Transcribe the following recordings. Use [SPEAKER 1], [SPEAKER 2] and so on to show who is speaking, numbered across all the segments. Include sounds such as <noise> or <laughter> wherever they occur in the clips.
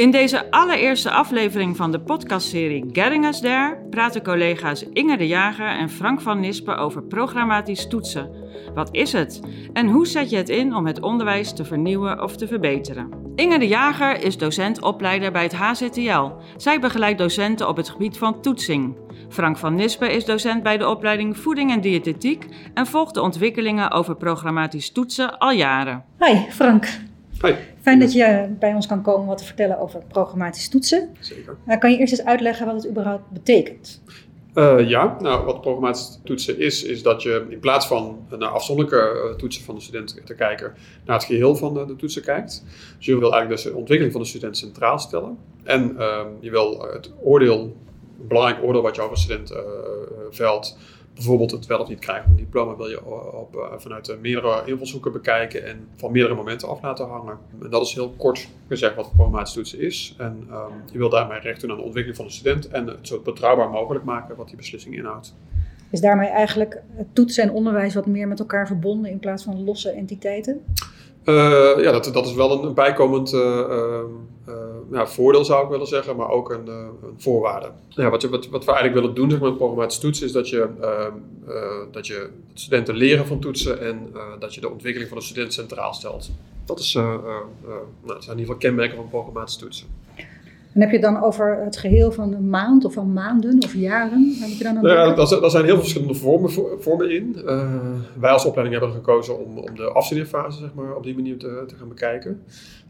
[SPEAKER 1] In deze allereerste aflevering van de podcastserie Getting Us There praten collega's Inge de Jager en Frank van Nispen over programmatisch toetsen. Wat is het en hoe zet je het in om het onderwijs te vernieuwen of te verbeteren? Inge de Jager is docent-opleider bij het HZTL. Zij begeleidt docenten op het gebied van toetsing. Frank van Nispen is docent bij de opleiding Voeding en Diëtetiek en volgt de ontwikkelingen over programmatisch toetsen al jaren.
[SPEAKER 2] Hi Frank.
[SPEAKER 3] Hoi.
[SPEAKER 2] Fijn dat je bij ons kan komen om wat te vertellen over programmatisch toetsen.
[SPEAKER 3] Zeker.
[SPEAKER 2] Uh, kan je eerst eens uitleggen wat het überhaupt betekent?
[SPEAKER 3] Uh, ja, nou, wat programmatisch toetsen is, is dat je in plaats van naar afzonderlijke toetsen van de student te kijken, naar het geheel van de, de toetsen kijkt. Dus je wil eigenlijk de ontwikkeling van de student centraal stellen. En uh, je wil het oordeel, een belangrijk oordeel wat je over de student velt, bijvoorbeeld het wel of niet krijgen van een diploma wil je op, uh, vanuit meerdere invalshoeken bekijken en van meerdere momenten af laten hangen. En dat is heel kort gezegd wat programmatische toetsen is. En um, je wil daarmee recht doen aan de ontwikkeling van de student en het zo betrouwbaar mogelijk maken wat die beslissing inhoudt.
[SPEAKER 2] Is daarmee eigenlijk toetsen en onderwijs wat meer met elkaar verbonden in plaats van losse entiteiten?
[SPEAKER 3] Uh, ja, dat, dat is wel een, een bijkomend uh, uh, ja, voordeel zou ik willen zeggen, maar ook een, een voorwaarde. Ja, wat, wat, wat we eigenlijk willen doen zeg met programmatische toetsen is dat je, dat je studenten leren van toetsen en dat je de ontwikkeling van de student centraal stelt. Dat, is, nou, dat zijn in ieder geval kenmerken van programmatische toetsen.
[SPEAKER 2] En heb je het dan over het geheel van een maand of van maanden of jaren? Heb je dan
[SPEAKER 3] nou ja, daar zijn heel veel verschillende vormen, vormen in. Uh, wij als opleiding hebben gekozen om, om de afstudeerfase zeg maar, op die manier te, te gaan bekijken.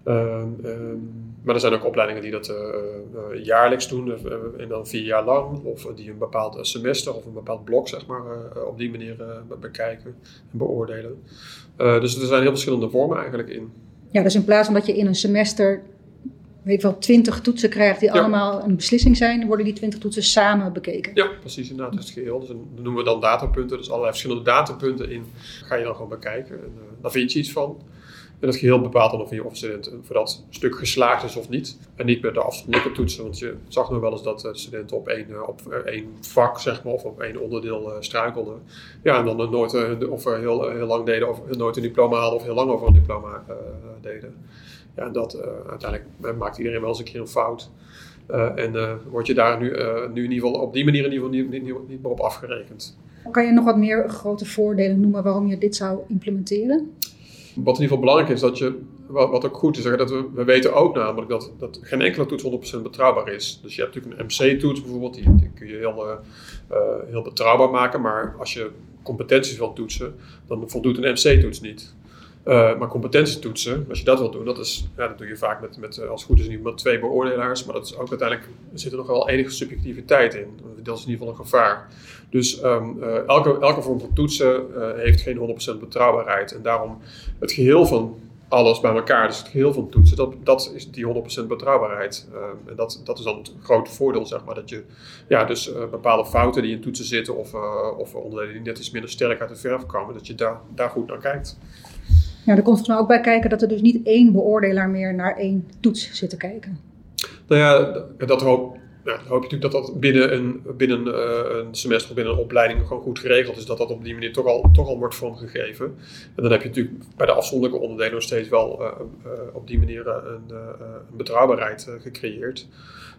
[SPEAKER 3] Uh, um, maar er zijn ook opleidingen die dat uh, uh, jaarlijks doen en dan vier jaar lang. Of die een bepaald semester of een bepaald blok zeg maar, op die manier bekijken en beoordelen. dus er zijn heel verschillende vormen eigenlijk in.
[SPEAKER 2] Ja, dus in plaats van dat je in een semester weet wel, twintig toetsen krijgt die ja. allemaal een beslissing zijn, worden die twintig toetsen samen bekeken.
[SPEAKER 3] Ja, precies, inderdaad, het geheel. Dus dat noemen we dan datapunten. Dus allerlei verschillende datapunten in ga je dan gewoon bekijken. En uh, daar vind je iets van. En dat geheel bepaalt dan of je of student voor dat stuk geslaagd is of niet. En niet met de afstandelijke toetsen, want je zag nog wel eens dat studenten op één, op één vak, zeg maar, of op één onderdeel struikelden. Ja, en dan nooit, of heel, heel lang deden, of nooit een diploma haalden, of heel lang over een diploma deden. Ja, dat uh, uiteindelijk maakt iedereen wel eens een keer een fout. Uh, en word je daar nu, nu in ieder geval op die manier in ieder geval niet, niet, niet meer op afgerekend.
[SPEAKER 2] Kan je nog wat meer grote voordelen noemen waarom je dit zou implementeren?
[SPEAKER 3] Wat in ieder geval belangrijk is, dat je, wat, ook goed is, dat we, we weten ook namelijk dat, dat geen enkele toets 100% betrouwbaar is. Dus je hebt natuurlijk een MC-toets bijvoorbeeld, die, die, kun je heel, heel betrouwbaar maken. Maar als je competenties wilt toetsen, dan voldoet een MC-toets niet. Uh, maar competentietoetsen, als je dat wilt doen, dat, is, ja, dat doe je vaak met, met als het goed is niet met twee beoordelaars, maar dat is ook uiteindelijk, er zit er nog wel enige subjectiviteit in. Dat is in ieder geval een gevaar. Dus um, uh, elke, elke vorm van toetsen heeft geen 100% betrouwbaarheid. En daarom het geheel van alles bij elkaar, dus het geheel van toetsen, dat, dat is die 100% betrouwbaarheid. en dat, dat is dan het grote voordeel, zeg maar, dat je ja, dus bepaalde fouten die in toetsen zitten of, of onderdelen die net iets minder sterk uit de verf komen, dat je daar, daar goed naar kijkt.
[SPEAKER 2] Ja, er komt volgens mij ook bij kijken dat er dus niet één beoordelaar meer naar één toets zit te kijken.
[SPEAKER 3] Nou ja, dat hoop, dan hoop je natuurlijk dat dat binnen, een, binnen uh, een semester of binnen een opleiding gewoon goed geregeld is. Dat dat op die manier toch al, toch al wordt vormgegeven. En dan heb je natuurlijk bij de afzonderlijke onderdelen nog steeds wel uh, uh, op die manier een, een betrouwbaarheid gecreëerd.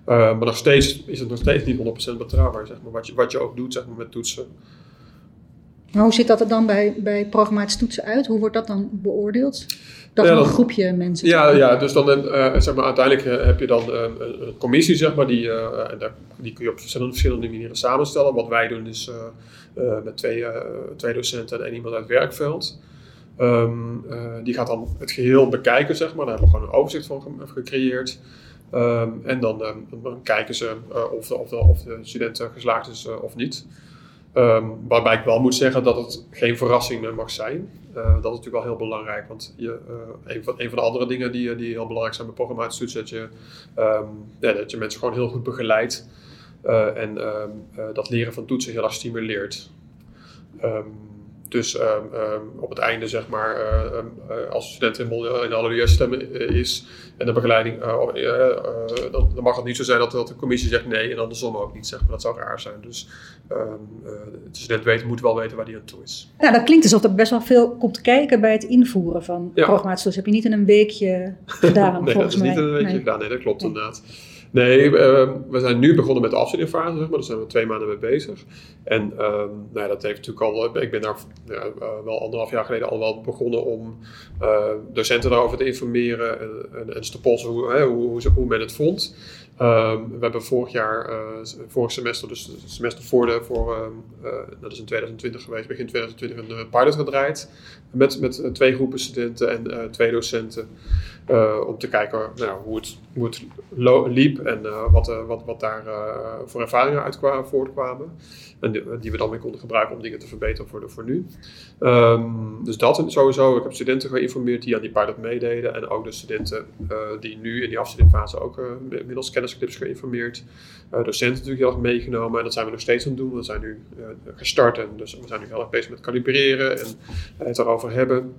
[SPEAKER 3] maar nog steeds is het nog steeds niet 100% betrouwbaar, zeg maar, wat je, wat je ook doet zeg maar, met toetsen.
[SPEAKER 2] Maar hoe ziet dat er dan bij, bij programmatische toetsen uit? Hoe wordt dat dan beoordeeld? Dat ja, dan, een groepje mensen.
[SPEAKER 3] Ja, ja dus dan uh, zeg maar, uiteindelijk heb je dan uh, een commissie, zeg maar, die, uh, die kun je op verschillende, verschillende manieren samenstellen. Wat wij doen is met twee, twee docenten en iemand uit het werkveld. Um, die gaat dan het geheel bekijken, zeg maar. Daar hebben we gewoon een overzicht van gecreëerd. Um, en dan, um, dan, kijken ze of, de, of, de, of de student geslaagd is of niet. Um, waarbij ik wel moet zeggen dat het geen verrassing mag zijn. Uh, dat is natuurlijk wel heel belangrijk. Want je, uh, een, van, van de andere dingen die, die heel belangrijk zijn bij programmatische toetsen, dat je, um, ja, dat je mensen gewoon heel goed begeleidt. En um, dat leren van toetsen heel erg stimuleert. Dus ehm, ehm, op het einde, zeg maar, eh, eh, als de student helemaal in alle stemmen is en de begeleiding, dan, dan, mag het niet zo zijn dat, dat de commissie zegt nee en andersom ook niet, zeg maar. Dat zou raar zijn. Dus de student weet, moet wel weten waar die aan toe is.
[SPEAKER 2] Ja, dat klinkt alsof er best wel veel komt kijken bij het invoeren van ja. programma's. Dus heb je niet in een weekje gedaan, <laughs>
[SPEAKER 3] nee,
[SPEAKER 2] volgens
[SPEAKER 3] dat is niet in een weekje gedaan. Nee, dat klopt inderdaad. Nee, uh, we zijn nu begonnen met de afstudeerfase, zeg maar. Daar zijn we twee maanden mee bezig. En uh, nou ja, dat heeft natuurlijk al... Ik ben daar ja, uh, wel anderhalf jaar geleden al wel begonnen om eh, docenten daarover te informeren en, en, te polsen hoe, hè, hoe, hoe men het vond. Um, we hebben vorig jaar, uh, vorig semester, dus het semester voor de, voor, uh, dat is in 2020 geweest, begin 2020, een pilot gedraaid. Met, met twee groepen studenten en twee docenten. om te kijken nou, hoe het, liep en wat, wat, wat daar voor ervaringen uit voortkwamen. En die, we dan weer konden gebruiken om dingen te verbeteren voor, de, voor nu. Um, dus dat sowieso. Ik heb studenten geïnformeerd die aan die pilot meededen. En ook de studenten die nu in die afstudeerfase ook middels kennis kennisclips geïnformeerd. Uh, docenten natuurlijk heel erg meegenomen en dat zijn we nog steeds aan het doen. We zijn nu uh, gestart en dus we zijn nu heel erg bezig met kalibreren en het erover hebben.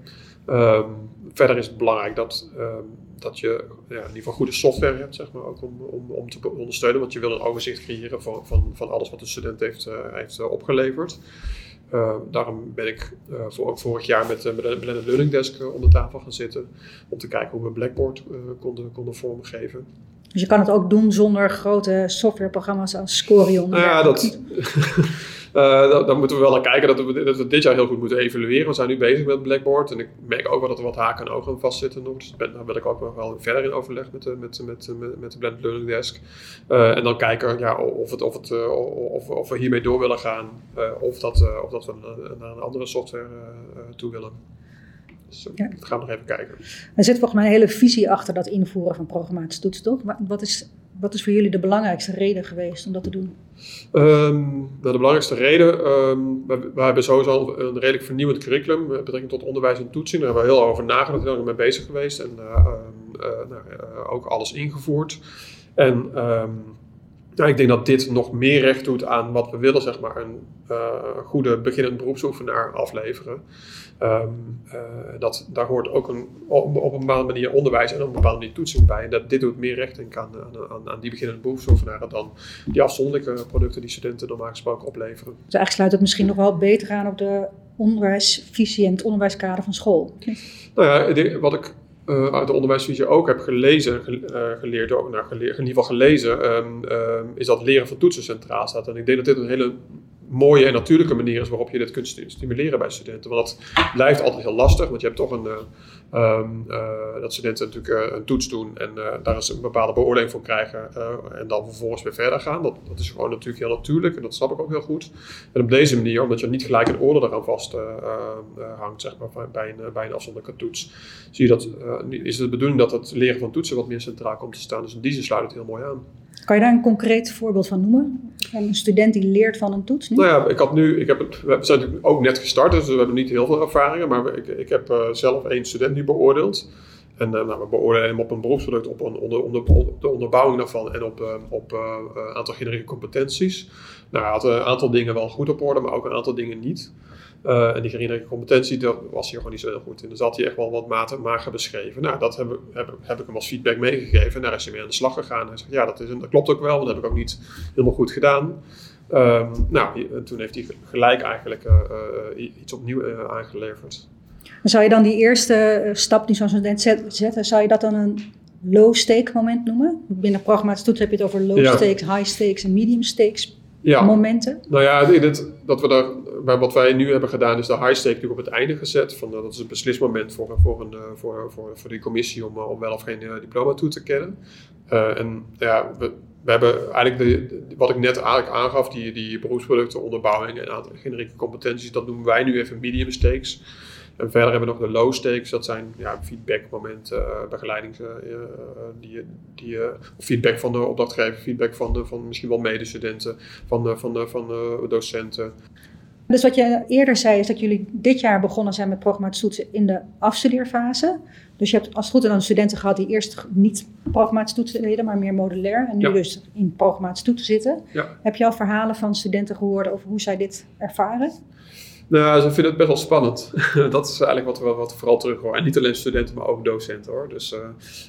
[SPEAKER 3] Um, verder is het belangrijk dat, um, dat je ja, in ieder geval goede software hebt, zeg maar, ook om, om, om te ondersteunen. Want je wil een overzicht creëren van, van, van alles wat de student heeft, heeft opgeleverd. Uh, daarom ben ik voor, ook vorig jaar met, uh, Learning Desk om de tafel gaan zitten. Om te kijken hoe we Blackboard konden, konden vormgeven.
[SPEAKER 2] Dus je kan het ook doen zonder grote softwareprogramma's als Scorion.
[SPEAKER 3] Nou ja, dat, <laughs> uh, daar, moeten we wel naar kijken dat we, dat we, dit jaar heel goed moeten evalueren. We zijn nu bezig met Blackboard en ik merk ook wel dat er wat haken en ogen vastzitten nog. Dus ben, daar wil ik ook nog wel verder in overleg met de, met, met, met, met de Blended Learning Desk. Uh, en dan kijken ja, of, het, of, het, uh, of, of we hiermee door willen gaan of, dat, of dat we naar een andere software toe willen. Dus ja. dat gaan we nog even kijken.
[SPEAKER 2] Er zit volgens mij een hele visie achter dat invoeren van programmatische toetsen, toch? Wat is, wat is voor jullie de belangrijkste reden geweest om dat te doen?
[SPEAKER 3] Um, nou, de belangrijkste reden, um, we, we, hebben sowieso een redelijk vernieuwend curriculum met betrekking tot onderwijs en toetsing. Daar hebben we heel over nagedacht, heel erg mee bezig geweest en uh, uh, nou, uh, ook alles ingevoerd. En um, nou, ik denk dat dit nog meer recht doet aan wat we willen, zeg maar, een goede beginnend beroepsoefenaar afleveren. Um, uh, dat, daar hoort ook een, op, op, een bepaalde manier onderwijs en op een bepaalde manier toetsing bij. En dat, dit doet meer recht aan, aan, aan die beginnende beroepsoefenaren dan die afzonderlijke producten die studenten normaal gesproken opleveren.
[SPEAKER 2] Dus eigenlijk sluit het misschien nog wel beter aan op de onderwijsvisie en het onderwijskader van school.
[SPEAKER 3] Nou ja, wat ik uh, uit de onderwijsvisie ook heb gelezen, uh, geleerd, ook, nou, geleerd, in ieder geval gelezen, um, um, is dat leren van toetsen centraal staat. En ik denk dat dit een hele mooie en natuurlijke manier is waarop je dit kunt stimuleren bij studenten. Want dat blijft altijd heel lastig, want je hebt toch een, uh, um, uh, dat studenten natuurlijk uh, een toets doen en daar is een bepaalde beoordeling voor krijgen en dan vervolgens weer verder gaan. Dat, dat is gewoon natuurlijk heel natuurlijk en dat snap ik ook heel goed. En op deze manier, omdat je niet gelijk een orde eraan vast hangt, zeg maar, bij een, bij een afzonderlijke toets, zie je dat, is het de bedoeling dat het leren van toetsen wat meer centraal komt te staan. Dus in die zin sluit het heel mooi aan.
[SPEAKER 2] Kan je daar een concreet voorbeeld van noemen? Een student die leert van een toets?
[SPEAKER 3] Nou ja, ik had nu, ik heb het, we zijn natuurlijk ook net gestart, dus we hebben niet heel veel ervaringen. Maar ik, ik heb uh, zelf één student die beoordeeld. En uh, nou, we beoordelen hem op een beroepsproduct, op een onder, onder, de onderbouwing daarvan en op een uh, op, aantal generieke competenties. Nou, hij had een aantal dingen wel goed op orde, maar ook een aantal dingen niet. Uh, en die generieke competentie, daar was hij gewoon niet zo heel goed in. Dus had hij echt wel wat maten mager beschreven. Nou, dat heb, heb, heb, ik hem als feedback meegegeven. En daar is hij mee aan de slag gegaan. Hij zegt, ja, dat, is, dat klopt ook wel, want dat heb ik ook niet helemaal goed gedaan. Um, nou, en toen heeft hij gelijk eigenlijk uh, uh, iets opnieuw aangeleverd.
[SPEAKER 2] Zou je dan die eerste stap die zo'n student zetten, zou je dat dan een low stake moment noemen? Binnen programma's toets heb je het over low stakes, high stakes en medium stakes ja. momenten?
[SPEAKER 3] Nou ja, dat, dat we daar, wat wij nu hebben gedaan, is de high stake natuurlijk op het einde gezet. Van, uh, dat is een beslismoment voor, voor, een, uh, voor, voor, voor die commissie om, om wel of geen diploma toe te kennen. en ja, we, we hebben eigenlijk de, wat ik net eigenlijk aangaf, die, die beroepsproducten, onderbouwing en aantal generieke competenties, dat noemen wij nu even medium stakes. En verder hebben we nog de low stakes, dat zijn ja, feedbackmomenten, uh, begeleiding, uh, die, die, of feedback van de opdrachtgever, feedback van, de, van misschien wel medestudenten, van, de, van, de, van de docenten.
[SPEAKER 2] Dus wat je eerder zei, is dat jullie dit jaar begonnen zijn met programmatische toetsen in de afstudeerfase. Dus je hebt als het goed dan studenten gehad die eerst niet programmatische toetsen deden, maar meer modulair. En nu dus in programmatische toetsen zitten. Ja. Heb je al verhalen van studenten gehoord over hoe zij dit ervaren?
[SPEAKER 3] Nou, ze vinden het best wel spannend. <laughs> dat is eigenlijk wat we, wat vooral terug horen. En niet alleen studenten, maar ook docenten hoor. Dus, uh,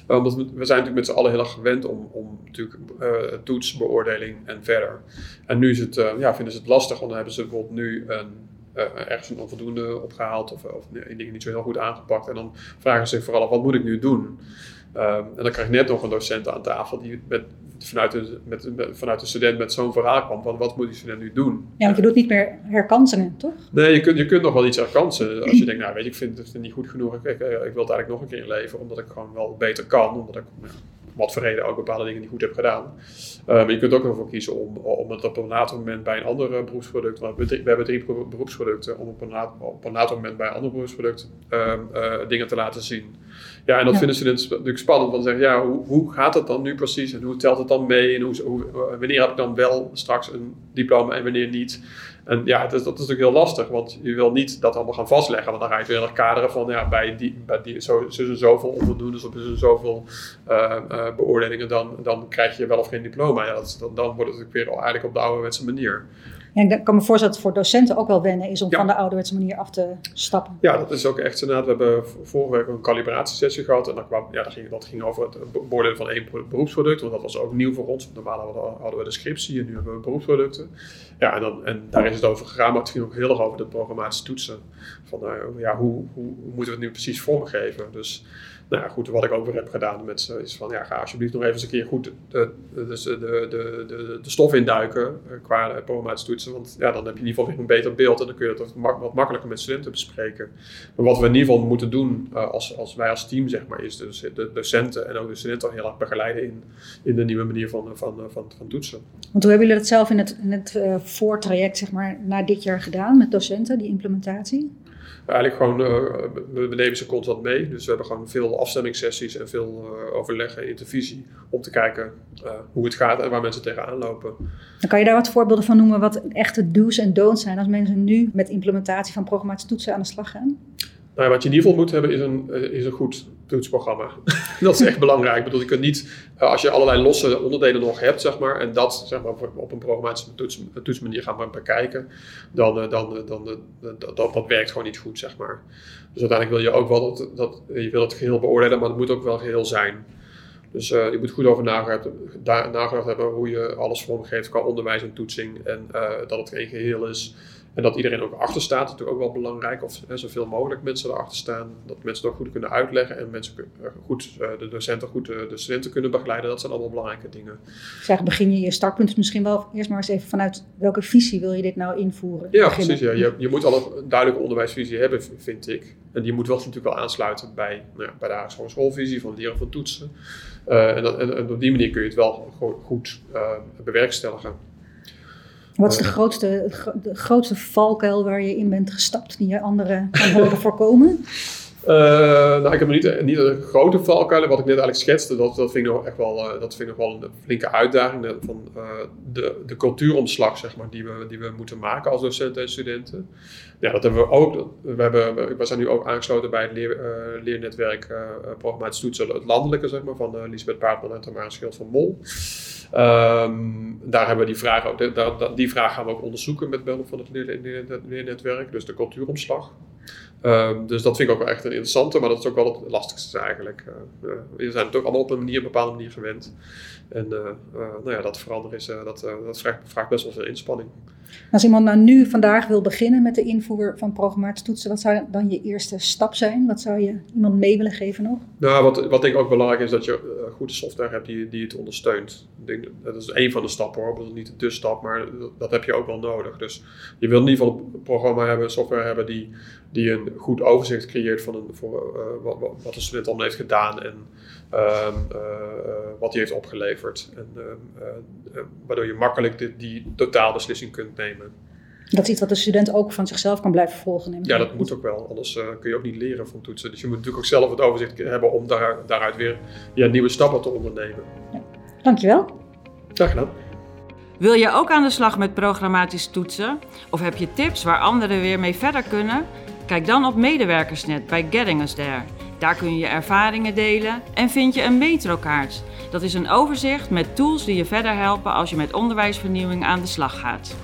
[SPEAKER 3] we, zijn natuurlijk met z'n allen heel erg gewend om, om natuurlijk uh, toets, beoordeling en verder. En nu is het, uh, ja, vinden ze het lastig, want dan hebben ze bijvoorbeeld nu een, ergens een onvoldoende opgehaald of, of dingen niet zo heel goed aangepakt. En dan vragen ze zich vooral af, wat moet ik nu doen? Um, en dan krijg je net nog een docent aan tafel die met vanuit de, met, vanuit de student met zo'n verhaal kwam van wat moet die student nu doen?
[SPEAKER 2] Ja, want je doet niet meer herkansingen, toch?
[SPEAKER 3] Nee, je kunt, je kunt nog wel iets herkansen. Als je denkt, nou weet je, ik vind het niet goed genoeg, ik, ik, wil het eigenlijk nog een keer inleveren, omdat ik gewoon wel beter kan, omdat ik wat voor reden ook bepaalde dingen niet goed heb gedaan. Uh, maar je kunt ook ervoor kiezen om, om het op een later moment bij een ander beroepsproduct, want we, hebben drie beroepsproducten, om op een, op een later moment bij een ander beroepsproduct uh, uh, dingen te laten zien. Ja, en dat vinden studenten natuurlijk spannend, want ze zeggen, ja, hoe, hoe gaat het dan nu precies en hoe telt het dan mee en hoe, hoe, wanneer heb ik dan wel straks een diploma en wanneer niet? En ja, dat is, natuurlijk heel lastig, want je wil niet dat allemaal gaan vastleggen. Want dan ga je weer kaderen van, ja, bij die, bij die zo, zo, zoveel onvoldoendes of er zoveel uh, uh, beoordelingen, dan, dan krijg je wel of geen diploma. Ja, dat, dan, dan wordt het natuurlijk weer eigenlijk op de ouderwetse manier.
[SPEAKER 2] Ja, ik kan me voorstellen dat het voor docenten ook wel wennen is om van de ouderwetse manier af te stappen.
[SPEAKER 3] Ja, dat is ook echt inderdaad. We hebben vorige week een calibratiesessie gehad. En dat, kwam, ja, dat, ging, dat ging over het beoordelen van één beroepsproduct. Want dat was ook nieuw voor ons. Normaal hadden we de scriptie en nu hebben we beroepsproducten. Ja, en, dan, en daar is het over gegaan. Maar het ging ook heel erg over de programmatische toetsen. Van uh, ja, hoe, hoe, hoe moeten we het nu precies vormgeven? Dus nou goed, wat ik ook weer heb gedaan met ze is van ja, ga alsjeblieft nog even eens een keer goed de, de, de, de, de, de stof induiken qua programmatische toetsen. Want ja, dan heb je in ieder geval weer een beter beeld en dan kun je dat wat makkelijker met studenten bespreken. Maar wat we in ieder geval moeten doen als, als wij als team, zeg maar, is dus de docenten en ook de studenten heel erg begeleiden in, in de nieuwe manier van, van, van, toetsen.
[SPEAKER 2] Want hoe hebben jullie dat zelf in het, in het voortraject, zeg maar, na dit jaar gedaan met docenten, die implementatie?
[SPEAKER 3] Eigenlijk gewoon, uh, we nemen ze constant mee. Dus we hebben gewoon veel afstemmingssessies en veel uh, overleggen en intervisie om te kijken uh, hoe het gaat en waar mensen tegenaan lopen.
[SPEAKER 2] Dan kan je daar wat voorbeelden van noemen wat echte do's en don'ts zijn als mensen nu met implementatie van programmatische toetsen aan de slag gaan?
[SPEAKER 3] Nou, wat je in ieder geval moet hebben is een, is een goed toetsprogramma. <laughs> dat is echt belangrijk. Ik bedoel, je kunt niet, als je allerlei losse onderdelen nog hebt, zeg maar, en dat zeg maar, op een programmatische toets, toetsmanier gaan bekijken, dan, dan, dan, dan dat, dat, werkt gewoon niet goed, zeg maar. Dus uiteindelijk wil je ook wel dat, dat je wil het geheel beoordelen, maar het moet ook wel geheel zijn. Dus je moet goed over nagedacht, hebben hoe je alles vormgeeft qua onderwijs en toetsing en dat het geen geheel is. En dat iedereen ook achter staat, is natuurlijk ook wel belangrijk. Of hè, zoveel mogelijk mensen erachter staan. Dat mensen dat goed kunnen uitleggen en mensen eh, goed, uh, de docenten goed de, de, studenten kunnen begeleiden. Dat zijn allemaal belangrijke dingen.
[SPEAKER 2] Zeg, begin je je startpunt misschien wel eerst maar eens even vanuit welke visie wil je dit nou invoeren?
[SPEAKER 3] Ja, precies. Ja. Je, je moet al een duidelijke onderwijsvisie hebben, vind ik. En die moet wel natuurlijk wel aansluiten bij, nou ja, bij de Haagse schoolvisie van leren van toetsen. Uh, en, dat, en, en, op die manier kun je het wel goed bewerkstelligen.
[SPEAKER 2] Wat is de grootste, de grootste valkuil waar je in bent gestapt die je anderen kan voorkomen?
[SPEAKER 3] Uh, nou, ik heb niet, niet een grote valkuil. Wat ik net eigenlijk schetste, dat, dat vind ik nog echt wel, uh, dat vind ik nog wel een flinke uitdaging. Van de, de cultuuromslag, zeg maar, die we, die we moeten maken als docenten en studenten. Ja, dat hebben we ook. We, hebben, we zijn nu ook aangesloten bij het leer, leernetwerk uh, Programmatisch Toetsen, het landelijke, zeg maar, van Lisbeth Paardman en Tamara Schild van Mol. Um, daar hebben we die vraag ook, die vraag gaan we ook onderzoeken met behulp van het leernetwerk, dus de cultuuromslag. Um, dus dat vind ik ook wel echt een interessante, maar dat is ook wel het lastigste eigenlijk. Uh, we zijn het ook allemaal op een manier, een bepaalde manier gewend. En uh, nou ja, dat veranderen is, dat, dat vraagt, vraagt, best wel veel inspanning.
[SPEAKER 2] Als iemand nou nu vandaag wil beginnen met de invoer van programmatische toetsen, wat zou dan je eerste stap zijn? Wat zou je iemand mee willen geven nog?
[SPEAKER 3] Nou, wat, wat denk ik ook belangrijk is, dat je goede software hebt die, die het ondersteunt. Ik denk, dat is één van de stappen hoor, dat is niet de stap, maar dat heb je ook wel nodig. Dus je wil in ieder geval een programma hebben, software hebben die, die een goed overzicht creëert van een, voor, uh, wat, wat de student allemaal heeft gedaan en um, uh, wat hij heeft opgeleverd. En, uh, waardoor je makkelijk die, die totaalbeslissing kunt nemen.
[SPEAKER 2] Dat is iets wat de student ook van zichzelf kan blijven volgen.
[SPEAKER 3] Ja, dat moet ook wel. Anders uh, kun je ook niet leren van toetsen. Dus je moet natuurlijk ook zelf het overzicht hebben om daar, daaruit weer ja, nieuwe stappen te ondernemen. Ja.
[SPEAKER 2] Dankjewel.
[SPEAKER 3] Graag gedaan.
[SPEAKER 1] Wil je ook aan de slag met programmatisch toetsen? Of heb je tips waar anderen weer mee verder kunnen? Kijk dan op Medewerkersnet bij Getting Us There. Daar kun je je ervaringen delen en vind je een metrokaart. Dat is een overzicht met tools die je verder helpen als je met onderwijsvernieuwing aan de slag gaat.